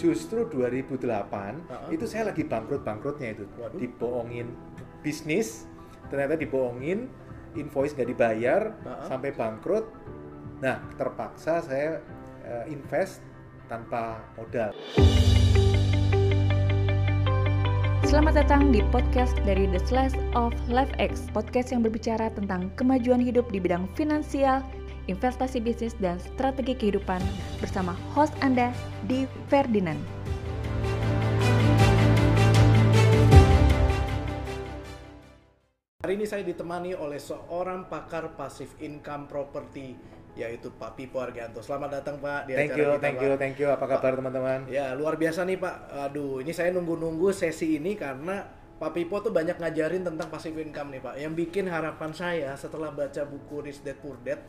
Justru 2008 Uh-uh. itu saya lagi bangkrut-bangkrutnya itu. Waduh. Dibohongin bisnis, ternyata dibohongin, invoice nggak dibayar Uh-uh. sampai bangkrut. Nah, terpaksa saya eh, invest tanpa modal. Selamat datang di podcast dari The Slice of Life X, podcast yang berbicara tentang kemajuan hidup di bidang finansial, investasi bisnis, dan strategi kehidupan bersama host Anda, Di Ferdinand. Hari ini saya ditemani oleh seorang pakar pasif income property yaitu Pak Pipo Argianto. Selamat datang Pak di Thank acara you, kita, thank Pak. you, thank you. Apa kabar teman-teman? Ya luar biasa nih Pak. Aduh ini saya nunggu-nunggu sesi ini karena Pak Pipo tuh banyak ngajarin tentang passive income nih Pak. Yang bikin harapan saya setelah baca buku Rich Dad Poor Dad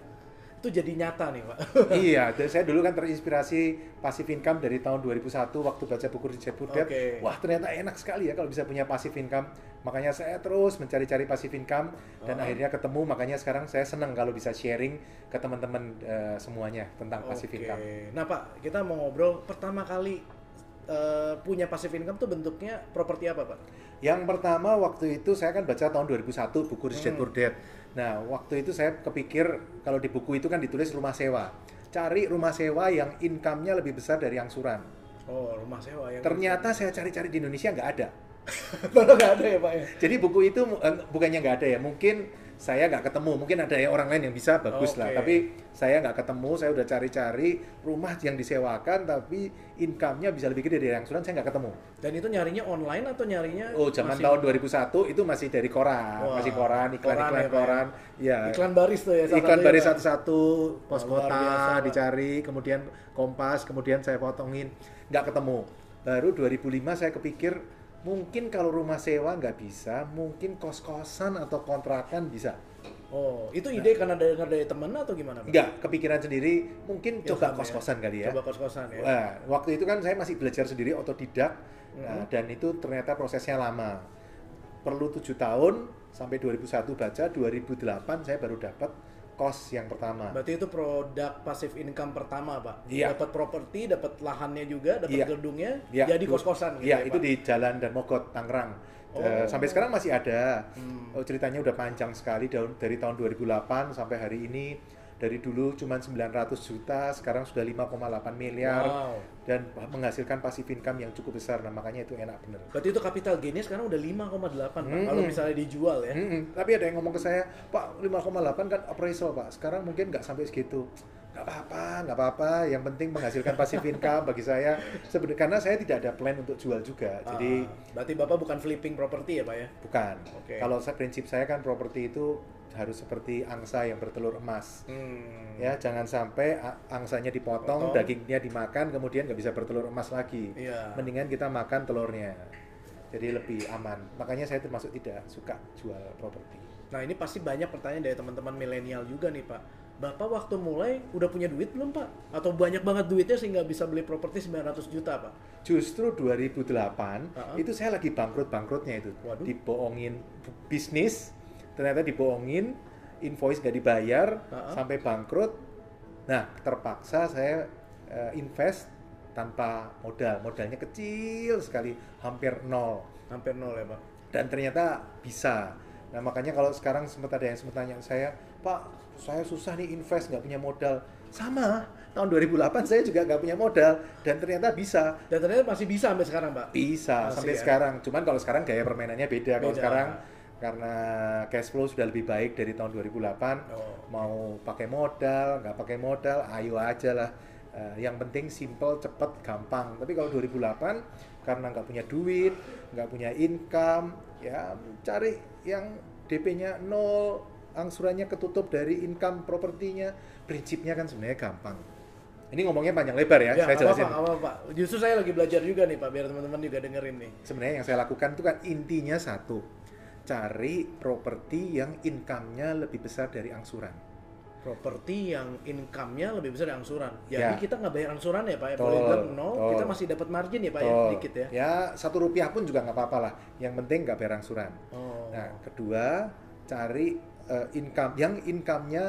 itu jadi nyata nih Pak. iya, saya dulu kan terinspirasi passive income dari tahun 2001 waktu baca buku Rich Dad Poor Dad. Oke. Wah, ternyata enak sekali ya kalau bisa punya passive income. Makanya saya terus mencari-cari passive income dan Oh. akhirnya ketemu. Makanya sekarang saya senang kalau bisa sharing ke teman-teman eh, semuanya tentang passive Oke. income. Nah Pak, kita mau ngobrol pertama kali eh, punya passive income tuh bentuknya properti apa Pak? Yang pertama waktu itu saya kan baca tahun 2001 buku Rich Dad Hmm. Poor Dad. Nah, waktu itu saya kepikir kalau di buku itu kan ditulis rumah sewa. Cari rumah sewa yang income-nya lebih besar dari angsuran. Oh rumah sewa yang Ternyata saya cari-cari di Indonesia nggak ada. baru nggak ada ya Pak ya? Jadi buku itu eh, bukannya nggak ada ya, mungkin saya nggak ketemu, mungkin ada ya orang lain yang bisa bagus lah. Oke. Tapi saya nggak ketemu, saya udah cari-cari rumah yang disewakan tapi income-nya bisa lebih gede dari angsuran, saya nggak ketemu. Dan itu nyarinya online atau nyarinya Oh, zaman masih- tahun 2001 itu masih dari koran, Wah, masih koran, iklan-iklan koran ya, Pak, koran. Ya. iklan baris tuh ya salah Iklan satunya, baris satu-satu, pos kota dicari, kemudian kompas, kemudian saya potongin, nggak ketemu. Baru 2005 saya kepikir mungkin kalau rumah sewa nggak bisa, mungkin kos-kosan atau kontrakan bisa. Oh, itu ide karena dengar dari temen atau gimana? Pak? Nggak, kepikiran sendiri, mungkin Ilham coba ya. kos-kosan kali ya. Coba kos-kosan ya. Wah, waktu itu kan saya masih belajar sendiri otodidak, nah, Mhm. dan itu ternyata prosesnya lama. Perlu tujuh tahun sampai 2001 baca, 2008 saya baru dapat kos yang pertama. Berarti itu produk passive income pertama, Pak. Iya. Dapat properti, dapat lahannya juga, dapat Iya. gedungnya, Iya, jadi kos-kosan gitu Iya, ya, itu Pak? di Jalan dan Mogot, Tangerang. Oh. Eh, sampai sekarang masih ada. Hmm. Oh, ceritanya udah panjang sekali dari tahun 2008 sampai hari ini. Dari dulu cuma 900 juta, sekarang sudah 5,8 miliar Wow. dan menghasilkan passive income yang cukup besar. Nah, makanya itu enak bener. Berarti itu capital gainnya sekarang udah 5,8 Pak. Hmm. Kalau misalnya dijual ya. Mm-mm. Tapi ada yang ngomong ke saya, Pak 5,8 kan appraisal Pak, sekarang mungkin nggak sampai segitu. Nggak apa-apa, nggak apa-apa. Yang penting menghasilkan passive income bagi saya. Sebenarnya karena saya tidak ada plan untuk jual juga. Jadi Ah, berarti Bapak bukan flipping properti ya, Pak ya? bukan. Oke. Kalau saya- prinsip saya kan properti itu harus seperti angsa yang bertelur emas. Hmm. Ya, jangan sampai angsanya dipotong, Potong. dagingnya dimakan, kemudian nggak bisa bertelur emas lagi. Iya. Mendingan kita makan telurnya. Jadi lebih aman. Makanya saya termasuk tidak suka jual properti. Nah, ini pasti banyak pertanyaan dari teman-teman milenial juga nih, Pak. Bapak waktu mulai udah punya duit belum, Pak? Atau banyak banget duitnya sehingga bisa beli properti 900 juta, Pak? Justru 2008 Uh-uh. itu saya lagi bangkrut-bangkrutnya itu. Waduh. Dibohongin bisnis, ternyata dibohongin, invoice nggak dibayar Uh-uh. sampai bangkrut. Nah, terpaksa saya eh, invest tanpa modal. Modalnya kecil sekali, hampir nol. Hampir nol ya, Pak? Dan ternyata bisa. Nah, makanya kalau sekarang sempat ada yang sempat tanya saya, "Pak, saya susah nih invest, nggak punya modal." Sama, tahun 2008 saya juga nggak punya modal dan ternyata bisa. Dan ternyata masih bisa sampai sekarang, Pak? Bisa Masih sampai ya? sekarang. Cuman kalau sekarang gaya permainannya beda. Kalau Beda. sekarang karena cash flow sudah lebih baik dari tahun 2008, Oh. mau pakai modal, nggak pakai modal, ayo aja lah. Eh, yang penting simple, cepet, gampang. Tapi kalau 2008 karena nggak punya duit, nggak punya income, ya cari yang DP-nya nol, angsurannya ketutup dari income propertinya. Prinsipnya kan sebenarnya gampang. Ini ngomongnya panjang lebar ya, Ya, saya jelasin. apa-apa, nggak apa-apa. Justru saya lagi belajar juga nih, Pak, biar teman-teman juga dengerin nih. sebenarnya yang saya lakukan itu kan intinya satu cari properti yang income-nya lebih besar dari angsuran Properti yang income-nya lebih besar dari angsuran. Jadi Ya. kita nggak bayar angsuran ya, Pak? Ya? Betul, Boleh bilang nol, kita masih dapat margin ya, Pak? Ya? Betul. Dikit ya. ya satu rupiah pun juga nggak apa-apa lah yang penting nggak bayar angsuran Oh. nah kedua cari eh, income yang income-nya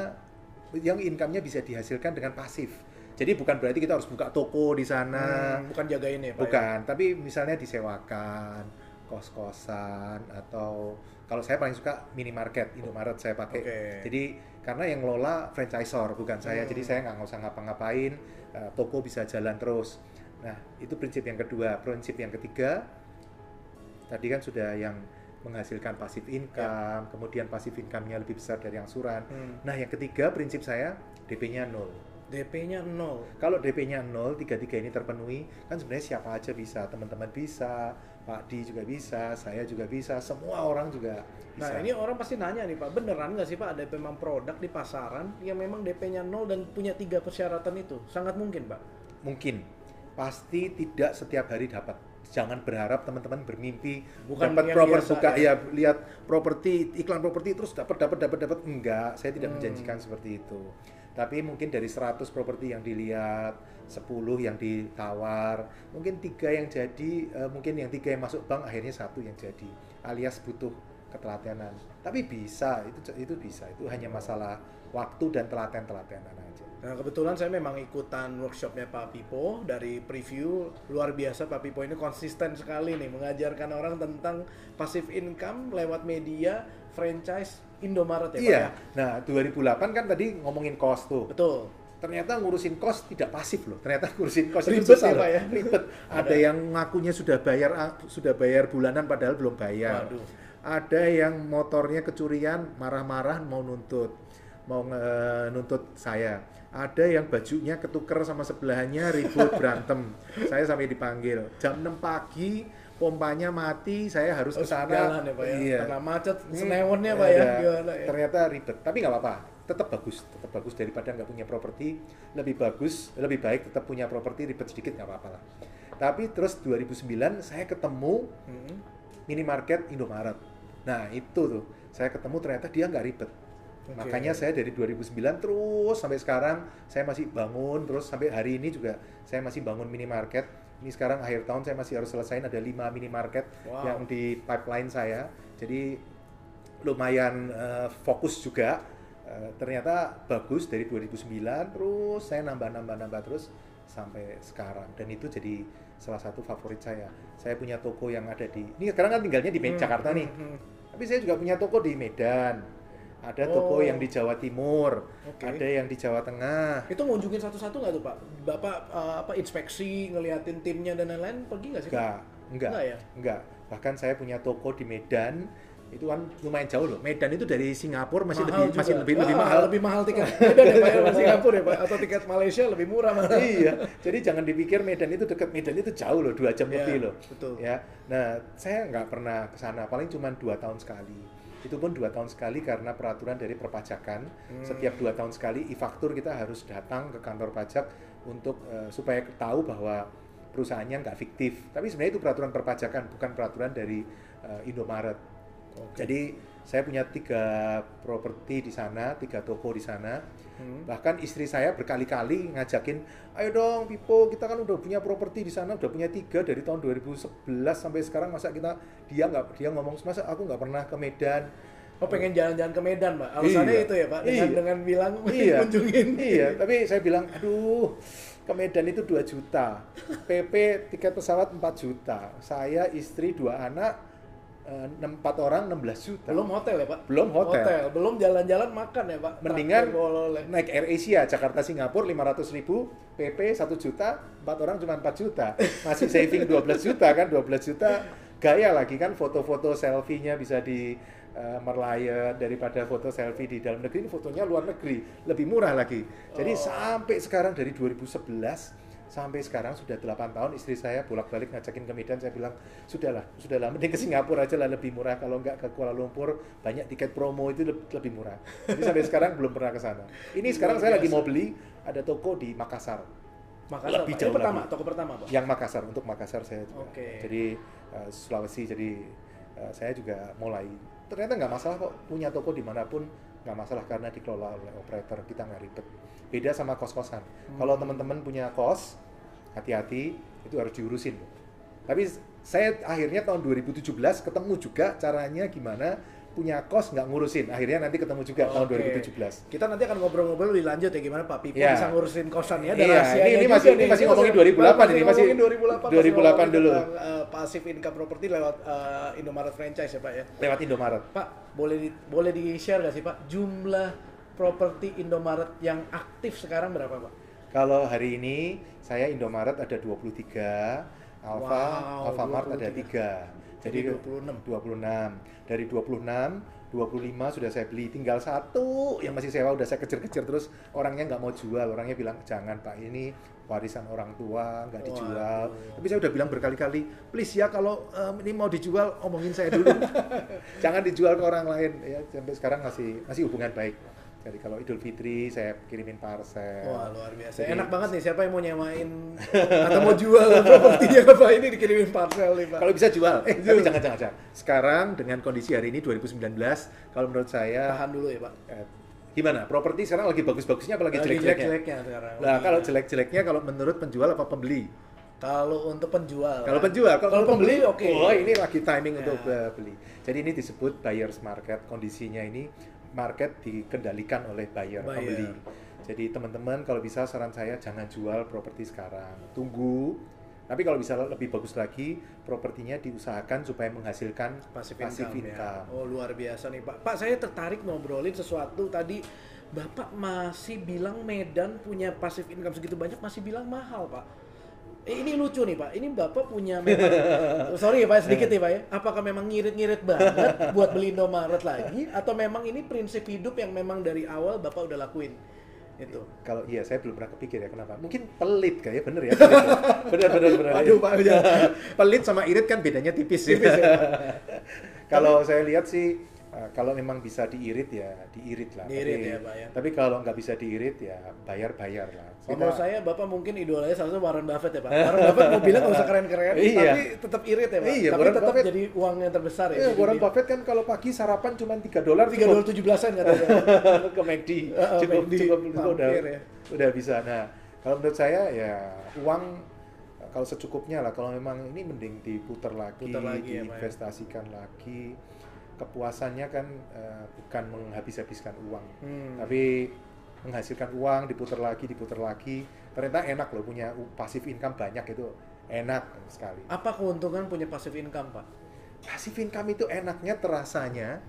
yang income-nya bisa dihasilkan dengan pasif Jadi bukan berarti kita harus buka toko di sana. Hmm, bukan jagain ya, Pak. ya? Bukan, tapi misalnya disewakan, kos-kosan atau kalau saya paling suka minimarket, Indomaret saya pakai. Oke. Jadi karena yang ngelola franchisor bukan saya, Hmm. jadi saya nggak usah ngapa-ngapain, eh, toko bisa jalan terus. Nah itu prinsip yang kedua. Prinsip yang ketiga tadi kan sudah yang menghasilkan pasif income, kemudian pasif income-nya lebih besar dari angsuran. Hmm. Nah yang ketiga prinsip saya DP-nya nol. DP-nya nol. Kalau DP-nya nol, tiga-tiga ini terpenuhi, kan sebenarnya siapa aja bisa, teman-teman bisa, Pak Di juga bisa, saya juga bisa, semua orang juga bisa. Nah ini orang pasti nanya nih Pak, beneran nggak sih Pak ada memang produk di pasaran yang memang DP-nya nol dan punya tiga persyaratan itu? Sangat mungkin Pak. mungkin pasti tidak setiap hari dapat. Jangan berharap teman-teman bermimpi Bukan dapat yang properti biasa, buka ya. ya lihat properti iklan properti terus dapat dapat dapat dapat enggak, saya tidak Hmm. menjanjikan seperti itu. Tapi mungkin dari 100 properti yang dilihat, 10 yang ditawar, mungkin tiga yang jadi, eh, mungkin yang tiga yang masuk bank akhirnya satu yang jadi, alias butuh ketelatenan. Tapi bisa, itu itu bisa, itu hanya masalah waktu dan telaten-telatenan aja. Nah kebetulan saya memang ikutan workshopnya Pak Pipo dari preview luar biasa Pak Pipo ini konsisten sekali nih mengajarkan orang tentang passive income lewat media franchise Indomaret ya Pak iya. ya. Nah, 2008 kan tadi ngomongin cost tuh. Betul. Ternyata ngurusin cost tidak pasif loh. Ternyata ngurusin cost itu Ribet susah ya. Pak, ya? Ribet. Ada yang ngakunya sudah bayar sudah bayar bulanan padahal belum bayar. Waduh. Ada yang motornya kecurian, marah-marah mau nuntut. Mau nge- nuntut saya. Ada yang bajunya ketuker sama sebelahnya ribut berantem. Saya sampai dipanggil. Jam 6 pagi pompanya mati, saya harus ke Harus sana. ya Pak ya. Iya. Karena macet Hmm, senewonnya Pak ya. Gimana ya? Ternyata ribet, tapi nggak apa-apa. Tetap bagus, tetap bagus daripada nggak punya properti. Lebih bagus, lebih baik tetap punya properti ribet sedikit nggak apa-apa lah. Tapi terus 2009 saya ketemu Hmm. minimarket Indomaret. Nah itu tuh, saya ketemu ternyata dia nggak ribet. Oke. Makanya saya dari 2009 terus sampai sekarang saya masih bangun terus sampai hari ini juga saya masih bangun minimarket. Ini sekarang akhir tahun saya masih harus selesaiin ada 5 minimarket Wow. yang di pipeline saya. Jadi lumayan eh, fokus juga. Eh, ternyata bagus dari 2009 terus saya nambah-nambah-nambah terus sampai sekarang dan itu jadi salah satu favorit saya. Saya punya toko yang ada di ini sekarang kan tinggalnya di Hmm, Jakarta hmm, nih. hmm. Tapi saya juga punya toko di Medan. Ada toko Oh. yang di Jawa Timur, Oke. ada yang di Jawa Tengah. Itu ngunjungin satu-satu nggak tuh Pak? Bapak eh, apa inspeksi ngeliatin timnya dan lain-lain pergi nggak sih? Pak? Enggak, enggak, Enggak ya? enggak. Bahkan saya punya toko di Medan. Itu kan lumayan jauh loh. Medan itu dari Singapura masih Mahal lebih juga. masih lebih lebih Ah, mahal. Lebih mahal tiket. Medan ya Pak ya, Singapura ya Pak atau tiket Malaysia lebih murah malah. iya. Jadi jangan dipikir Medan itu dekat. Medan itu jauh loh, dua jam Iya, lebih loh. betul. Ya. Nah, saya nggak pernah ke sana. Paling cuma dua tahun sekali. Itu pun dua tahun sekali karena peraturan dari perpajakan. Hmm. Setiap dua tahun sekali e-faktur kita harus datang ke kantor pajak untuk eh, supaya tahu bahwa perusahaannya nggak fiktif. Tapi sebenarnya itu peraturan perpajakan, bukan peraturan dari eh, Indomaret. Jadi saya punya tiga properti di sana, tiga toko di sana. Hmm. Bahkan istri saya berkali-kali ngajakin, ayo dong Pipo, kita kan udah punya properti di sana, udah punya tiga dari tahun 2011 sampai sekarang masa kita dia nggak dia ngomong masa aku nggak pernah ke Medan. Oh pengen jalan-jalan ke Medan Pak? Alasannya Iya. itu ya Pak? Dengan, Iya. dengan bilang iya, kunjungin. iya. Tapi saya bilang, aduh, ke Medan itu 2 juta, PP tiket pesawat 4 juta, saya istri dua anak empat orang 16 juta. Belum hotel ya Pak? Belum hotel. Belum jalan-jalan makan ya Pak? Mendingan naik Air Asia Jakarta Singapura 500 ribu PP 1 juta empat orang cuma 4 juta masih saving 12 juta kan 12 juta gaya lagi kan foto-foto selfie-nya bisa di eh, Merlion daripada foto selfie di dalam negeri ini fotonya luar negeri lebih murah lagi jadi Oh. sampai sekarang dari 2011 sampai sekarang sudah 8 tahun istri saya bolak-balik ngajakin ke Medan. Saya bilang sudahlah sudahlah mending ke Singapura aja lah lebih murah. Kalau nggak ke Kuala Lumpur banyak tiket promo itu leb- lebih murah. Jadi sampai sekarang belum pernah ke sana. Ini sekarang saya lagi mau beli ada toko di Makassar. Makassar lebih jauh pertama, lagi. toko pertama Pak? yang Makassar untuk Makassar saya juga. Oke. jadi eh, Sulawesi jadi eh, saya juga mulai. Ternyata nggak masalah kok punya toko di mana pun nggak masalah karena dikelola oleh operator kita nggak ribet beda sama kos-kosan Hmm. kalau teman-teman punya kos hati-hati itu harus diurusin tapi saya akhirnya tahun 2017 ketemu juga caranya gimana punya kos nggak ngurusin. Akhirnya nanti ketemu juga tahun Oke. 2017. Kita nanti akan ngobrol-ngobrol lebih lanjut ya gimana Pak Pipo Iya. bisa ngurusin kosan ya. Ada Iya, rahasianya ini- ini masih- ini masih ngomongin 2008 ini, masih ngomongin 2008, masih 2008 ngomongin dulu. tentang, eh, passive income property lewat eh, Indomaret franchise ya Pak ya. Lewat Indomaret. Pak, boleh di, boleh di-share nggak sih Pak jumlah properti Indomaret yang aktif sekarang berapa Pak? Kalau hari ini saya Indomaret ada 23, Alfa, Wow, Alfamart ada 23. 3. Jadi 26. 26. Dari 26, 25 sudah saya beli, tinggal satu yang masih sewa udah saya kejar-kejar terus orangnya nggak mau jual, orangnya bilang jangan Pak ini warisan orang tua nggak dijual. Tapi saya udah bilang berkali-kali, please ya kalau em, ini mau dijual omongin saya dulu, jangan dijual ke orang lain ya sampai sekarang masih masih hubungan baik. Jadi kalau Idul Fitri saya kirimin parcel. Wah luar biasa. Jadi- Enak banget nih siapa yang mau nyewain atau mau jual propertinya Pak ini dikirimin parcel nih Pak. Kalau bisa jual, eh tapi jangan jangan jangan. Sekarang dengan kondisi hari ini 2019, kalau menurut saya tahan dulu ya Pak. eh, gimana? Properti sekarang lagi bagus-bagusnya apa lagi Lagi jelek-jeleknya? jelek-jeleknya sekarang. Nah, kalau jelek-jeleknya kalau menurut penjual apa pembeli? Kalau untuk penjual. Kalau kan? penjual, kalau pembeli oke. Oh, ini lagi timing Ya. untuk eh, beli. Jadi ini disebut buyer's market. Kondisinya ini market dikendalikan oleh buyer, Buyer. pembeli. Jadi teman-teman kalau bisa saran saya jangan jual properti sekarang. Tunggu. Tapi kalau bisa lebih bagus lagi, propertinya diusahakan supaya menghasilkan passive income, ya. Oh luar biasa nih Pak. Pak saya tertarik ngobrolin sesuatu tadi. Bapak masih bilang Medan punya passive income segitu banyak masih bilang mahal Pak. Eh, ini lucu nih Pak. Ini Bapak punya memang sorry ya Pak sedikit nih Pak ya. Apakah memang ngirit-ngirit banget buat beli Indomaret lagi atau memang ini prinsip hidup yang memang dari awal Bapak udah lakuin? Itu. Kalau iya saya belum pernah kepikir ya kenapa. Mungkin pelit kayak bener ya. Pelit ya. bener bener bener. Aduh, Pak, ya. pelit sama irit kan bedanya tipis. ya. Tipis ya, kalau saya lihat sih eh, kalau memang bisa diirit ya diirit lah. Diirit tapi, ya, Pak, ya. Tapi kalau nggak bisa diirit ya bayar-bayar lah. Kalau Kita- menurut saya Bapak mungkin idolanya salah satu Warren Buffett ya Pak. Warren Buffett mau bilang nggak usah keren-keren, Iya. tapi tetap irit ya Pak. Iya, tapi Warren tetap Buffett- jadi uang yang terbesar ya. Eh, Jadi Warren dia- Buffett kan kalau pagi sarapan cuma 3 dolar tiga dolar tujuh belasan katanya. ke McD Heeh, cukup McD, cukup udah ya. udah bisa nah kalau menurut saya ya uang kalau secukupnya lah kalau memang ini mending diputar lagi, Putar lagi ya, ya. diinvestasikan lagi kepuasannya kan eh, bukan menghabis-habiskan uang Hmm. tapi menghasilkan uang diputar lagi diputar lagi ternyata enak loh punya passive income banyak itu enak sekali Apa keuntungan punya passive income Pak? passive income itu enaknya terasanya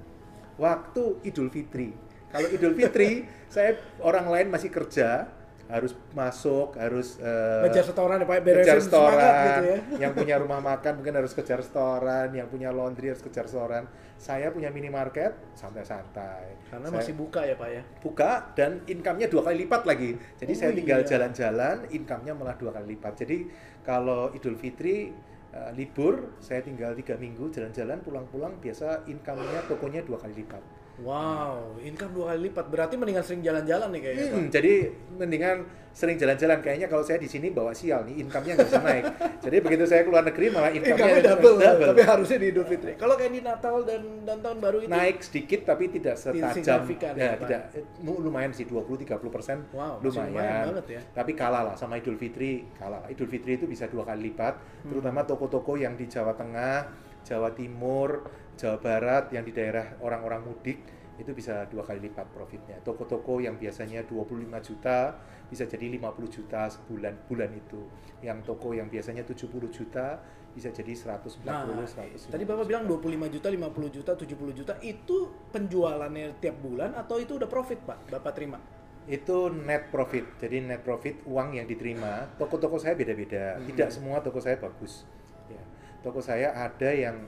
waktu Idul Fitri. Kalau Idul Fitri, saya orang lain masih kerja, harus masuk, harus eh, Ngejar setoran ya Pak, kejar beresin semangat restoran, gitu ya. yang punya rumah makan mungkin harus kejar restoran, yang punya laundry harus kejar restoran. Saya punya minimarket, santai-santai. Karena Saya masih buka ya Pak ya. buka dan income-nya dua kali lipat lagi. Jadi Oh, saya tinggal iya. jalan-jalan, income-nya malah dua kali lipat. Jadi kalau Idul Fitri eh, libur, saya tinggal tiga minggu jalan-jalan, pulang-pulang biasa income-nya tokonya dua kali lipat. Wow, income dua kali lipat. Berarti mendingan sering jalan-jalan nih kayaknya Pak. Hmm, jadi mendingan sering jalan-jalan. Kayaknya kalau saya di sini bawa sial nih, income-nya nggak bisa naik. jadi begitu saya keluar negeri malah income-nya Income-nya double, tapi harusnya di Idul Fitri. Kalau kayak di Natal dan dan tahun baru itu naik sedikit tapi tidak setajam ya, ya, tidak eh, lumayan sih 20 30 persen Wow, lumayan. lumayan banget ya. tapi kalah lah sama Idul Fitri kalah lah. Idul Fitri itu bisa dua kali lipat Hmm. terutama toko-toko yang di Jawa Tengah Jawa Timur Jawa Barat yang di daerah orang-orang mudik itu bisa dua kali lipat profitnya. Toko-toko yang biasanya 25 juta bisa jadi 50 juta sebulan bulan itu. Yang toko yang biasanya 70 juta bisa jadi 140 Nah, 150 tadi Bapak bilang 25 juta, 50 juta, 70 juta itu penjualannya tiap bulan atau itu udah profit, Pak? Bapak terima? itu net profit. Jadi net profit uang yang diterima. Toko-toko saya beda-beda. Hmm. tidak semua toko saya bagus. Ya. Toko saya ada yang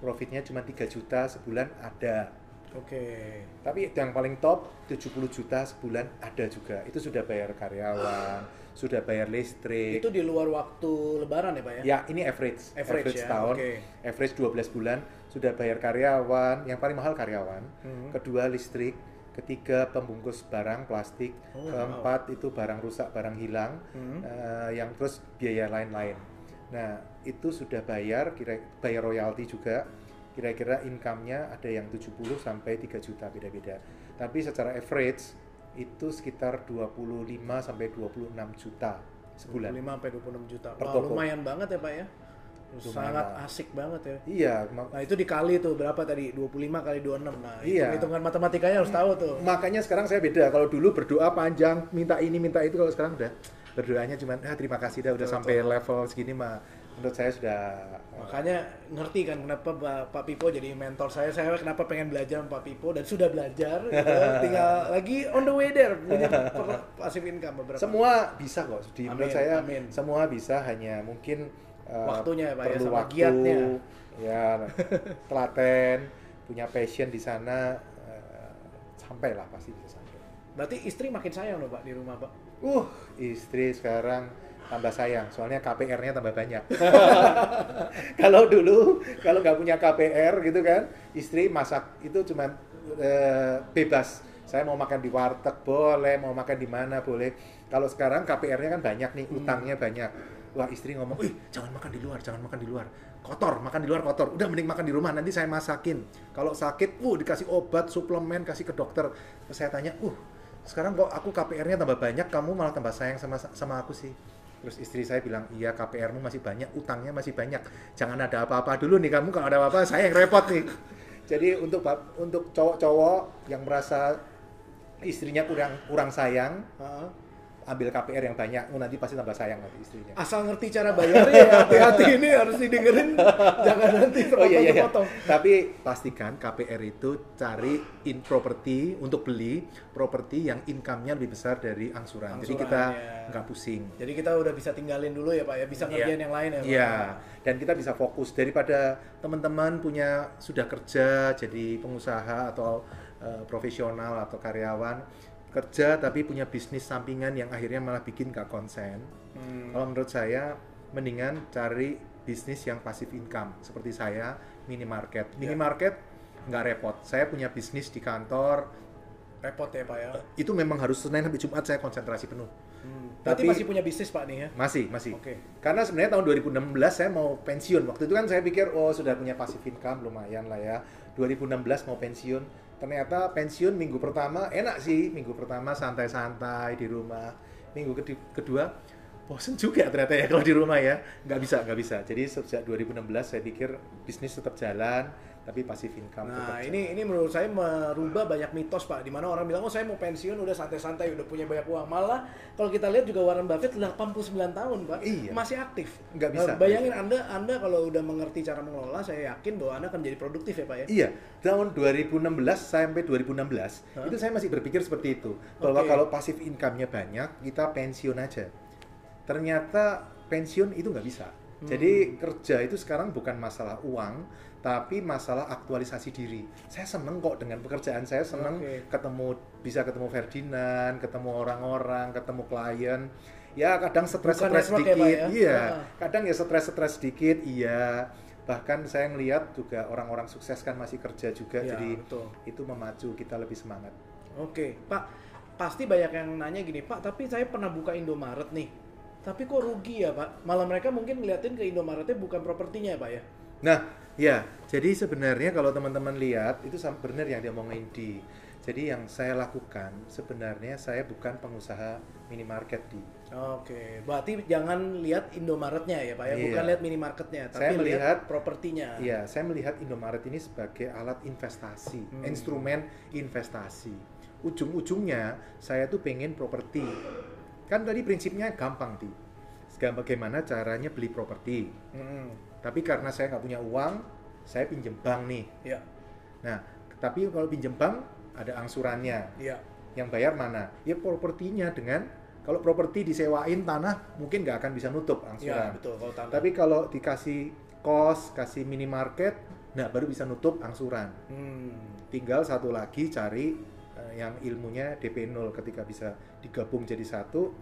profitnya cuma 3 juta sebulan ada. Oke. tapi yang paling top 70 juta sebulan ada juga. Itu sudah bayar karyawan sudah bayar listrik. Itu di luar waktu lebaran ya, Pak ya? ya ini average. Average ya, tahun oke. average 12 bulan sudah bayar karyawan. Yang paling mahal karyawan. Hmm. kedua listrik. Ketiga pembungkus barang plastik. Oh, keempat itu barang rusak barang hilang. Hmm. eh, yang terus biaya lain-lain nah itu sudah bayar kira bayar royalti juga kira-kira income-nya ada yang 70 sampai 3 juta beda-beda tapi secara average itu sekitar 25 sampai 26 juta sebulan 5 sampai 26 juta. Per Wah, toko. lumayan banget ya, Pak ya? Sangat lah. asik banget ya. Iya, Nah itu dikali tuh berapa tadi? 25 kali 26. Nah Iya. hitung-hitungan matematikanya harus tahu tuh. makanya sekarang saya beda. Kalau dulu berdoa panjang, minta ini, minta itu. Kalau sekarang udah berdoanya cuma, ah terima kasih dah udah Betul, sampai level segini mah. Menurut saya sudah Makanya ngerti kan kenapa Pak- Pipo jadi mentor saya. Saya kenapa pengen belajar sama Pak Pipo dan sudah belajar. gitu. Tinggal lagi on the way there punya passive income beberapa. semua bisa kok. Di menurut Amin, saya amin. semua bisa hanya mungkin uh, Waktunya ya, Pak, ya, perlu sama waktu, giatnya. ya telaten, punya passion di sana uh, sampai lah pasti bisa sampai. Berarti istri makin sayang loh Pak di rumah Pak. Uh, istri sekarang tambah sayang, soalnya KPR-nya tambah banyak. kalau dulu, kalau nggak punya KPR gitu kan, istri masak itu cuma bebas. Saya mau makan di warteg boleh, mau makan di mana boleh. Kalau sekarang KPR-nya kan banyak nih, utangnya banyak. Wah istri ngomong, wih jangan makan di luar, jangan makan di luar. Kotor, makan di luar kotor. Udah mending makan di rumah, nanti saya masakin. Kalau sakit, uh dikasih obat, suplemen, kasih ke dokter. Terus saya tanya, uh sekarang kok aku KPR-nya tambah banyak, kamu malah tambah sayang sama sama aku sih. Terus istri saya bilang, iya KPR-mu masih banyak, utangnya masih banyak. Jangan ada apa-apa dulu nih kamu, kalau ada apa-apa saya yang repot nih. Jadi untuk untuk cowok-cowok yang merasa istrinya kurang kurang sayang, Heeh. Ambil KPR yang banyak, oh, nanti pasti tambah sayang nanti istrinya. Asal ngerti cara bayarnya ya hati-hati ini harus didengerin. Jangan nanti Oh iya iya. iya. Tapi pastikan KPR itu cari in property untuk beli properti yang income-nya lebih besar dari angsuran. Jadi Angsuran, kita ya. nggak pusing. Jadi kita udah bisa tinggalin dulu ya Pak ya, bisa ngerjain Iya. yang lain ya Pak. Iya, dan kita bisa fokus daripada teman-teman punya sudah kerja jadi pengusaha atau eh, profesional atau karyawan kerja tapi punya bisnis sampingan yang akhirnya malah bikin gak konsen. Hmm. Kalau menurut saya mendingan cari bisnis yang passive income seperti saya minimarket. Ya. Minimarket nggak repot. Saya punya bisnis di kantor Repot ya Pak ya. itu memang harus Senin sampai Jumat saya konsentrasi penuh. Hmm. Berarti Tapi- masih punya bisnis Pak nih ya? Masih, masih. Oke. Karena sebenarnya tahun 2016 saya mau pensiun. Waktu itu kan saya pikir oh sudah punya passive income lumayan lah ya. 2016 mau pensiun. Ternyata pensiun minggu pertama enak sih. Minggu pertama santai-santai di rumah. Minggu kedua bosen juga ternyata ya kalau di rumah ya. Nggak bisa, nggak bisa. Jadi sejak 2016 saya pikir bisnis tetap jalan, tapi passive income Nah ini ini menurut saya merubah banyak mitos pak, di mana orang bilang oh saya mau pensiun udah santai-santai udah punya banyak uang malah kalau kita lihat juga Warren Buffett 89 tahun pak Iya. masih aktif. Nggak bisa. Nah, bayangin anda anda kalau udah mengerti cara mengelola saya yakin bahwa anda akan jadi produktif ya pak ya. Iya, tahun 2016 sampai 2016 Hah? itu saya masih berpikir seperti itu bahwa Oke. kalau pasif income-nya banyak kita pensiun aja. Ternyata pensiun itu nggak bisa. Hmm. Jadi kerja itu sekarang bukan masalah uang, tapi masalah aktualisasi diri. Saya seneng kok dengan pekerjaan saya seneng Oke. ketemu bisa ketemu Ferdinand, ketemu orang-orang, ketemu klien. Ya kadang stres-stres network ya, sedikit, ya? iya. Ah. Kadang ya stres-stres sedikit, iya. Bahkan saya ngelihat juga orang-orang sukses kan masih kerja juga, Iya, jadi betul. itu memacu kita lebih semangat. Oke pak, pasti banyak yang nanya gini pak, tapi saya pernah buka Indomaret nih. Tapi kok rugi ya pak? Malah mereka mungkin ngeliatin ke Indomaretnya bukan propertinya ya pak ya? Nah, ya, jadi sebenarnya kalau teman-teman lihat itu benar yang dia omongin di. Jadi yang saya lakukan sebenarnya saya bukan pengusaha minimarket di. Oke, berarti jangan lihat Indomaretnya ya Pak ya, Iya. bukan lihat minimarketnya, tapi Saya lihat melihat- propertinya. Iya, saya melihat Indomaret ini sebagai alat investasi, Hmm. instrumen investasi. Ujung-ujungnya saya tuh pengen properti. Kan tadi prinsipnya gampang di. Bagaimana caranya beli properti. Hmm, Tapi karena saya nggak punya uang, saya pinjem bank nih. ya, Nah, tapi kalau pinjem bank ada angsurannya. ya, Yang bayar mana? Ya propertinya dengan kalau properti disewain tanah mungkin nggak akan bisa nutup ya, angsuran. betul. Kalau tanah. Tapi kalau dikasih kos, kasih minimarket, nah baru bisa nutup angsuran. Hmm, Tinggal satu lagi cari eh, yang ilmunya DP 0 ketika bisa digabung jadi satu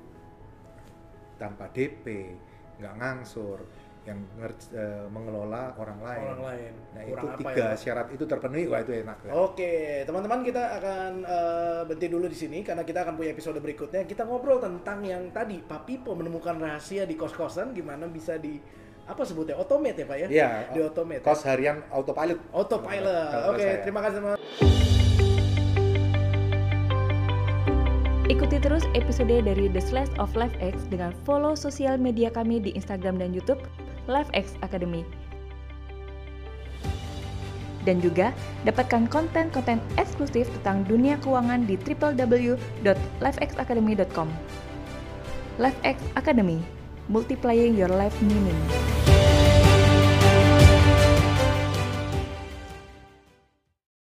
tanpa DP, nggak ngangsur, yang ngerj- eh, mengelola orang lain. orang lain. Nah Kurang itu apa tiga ya, syarat itu terpenuhi, wah itu enak. lah. Oke, teman-teman kita akan eh, berhenti dulu di sini karena kita akan punya episode berikutnya. Kita ngobrol tentang yang tadi Pak Pipo menemukan rahasia di kos-kosan gimana bisa di apa sebutnya automate ya Pak ya? Iya, Di automate. kos harian autopilot. Autopilot. Oke, saya. terima kasih teman. Ikuti terus episode dari The Slash of Life X dengan follow sosial media kami di Instagram dan YouTube. LifeX Academy. Dan juga dapatkan konten-konten eksklusif tentang dunia keuangan di www.lifexacademy.com. LifeX Academy, multiplying your life meaning.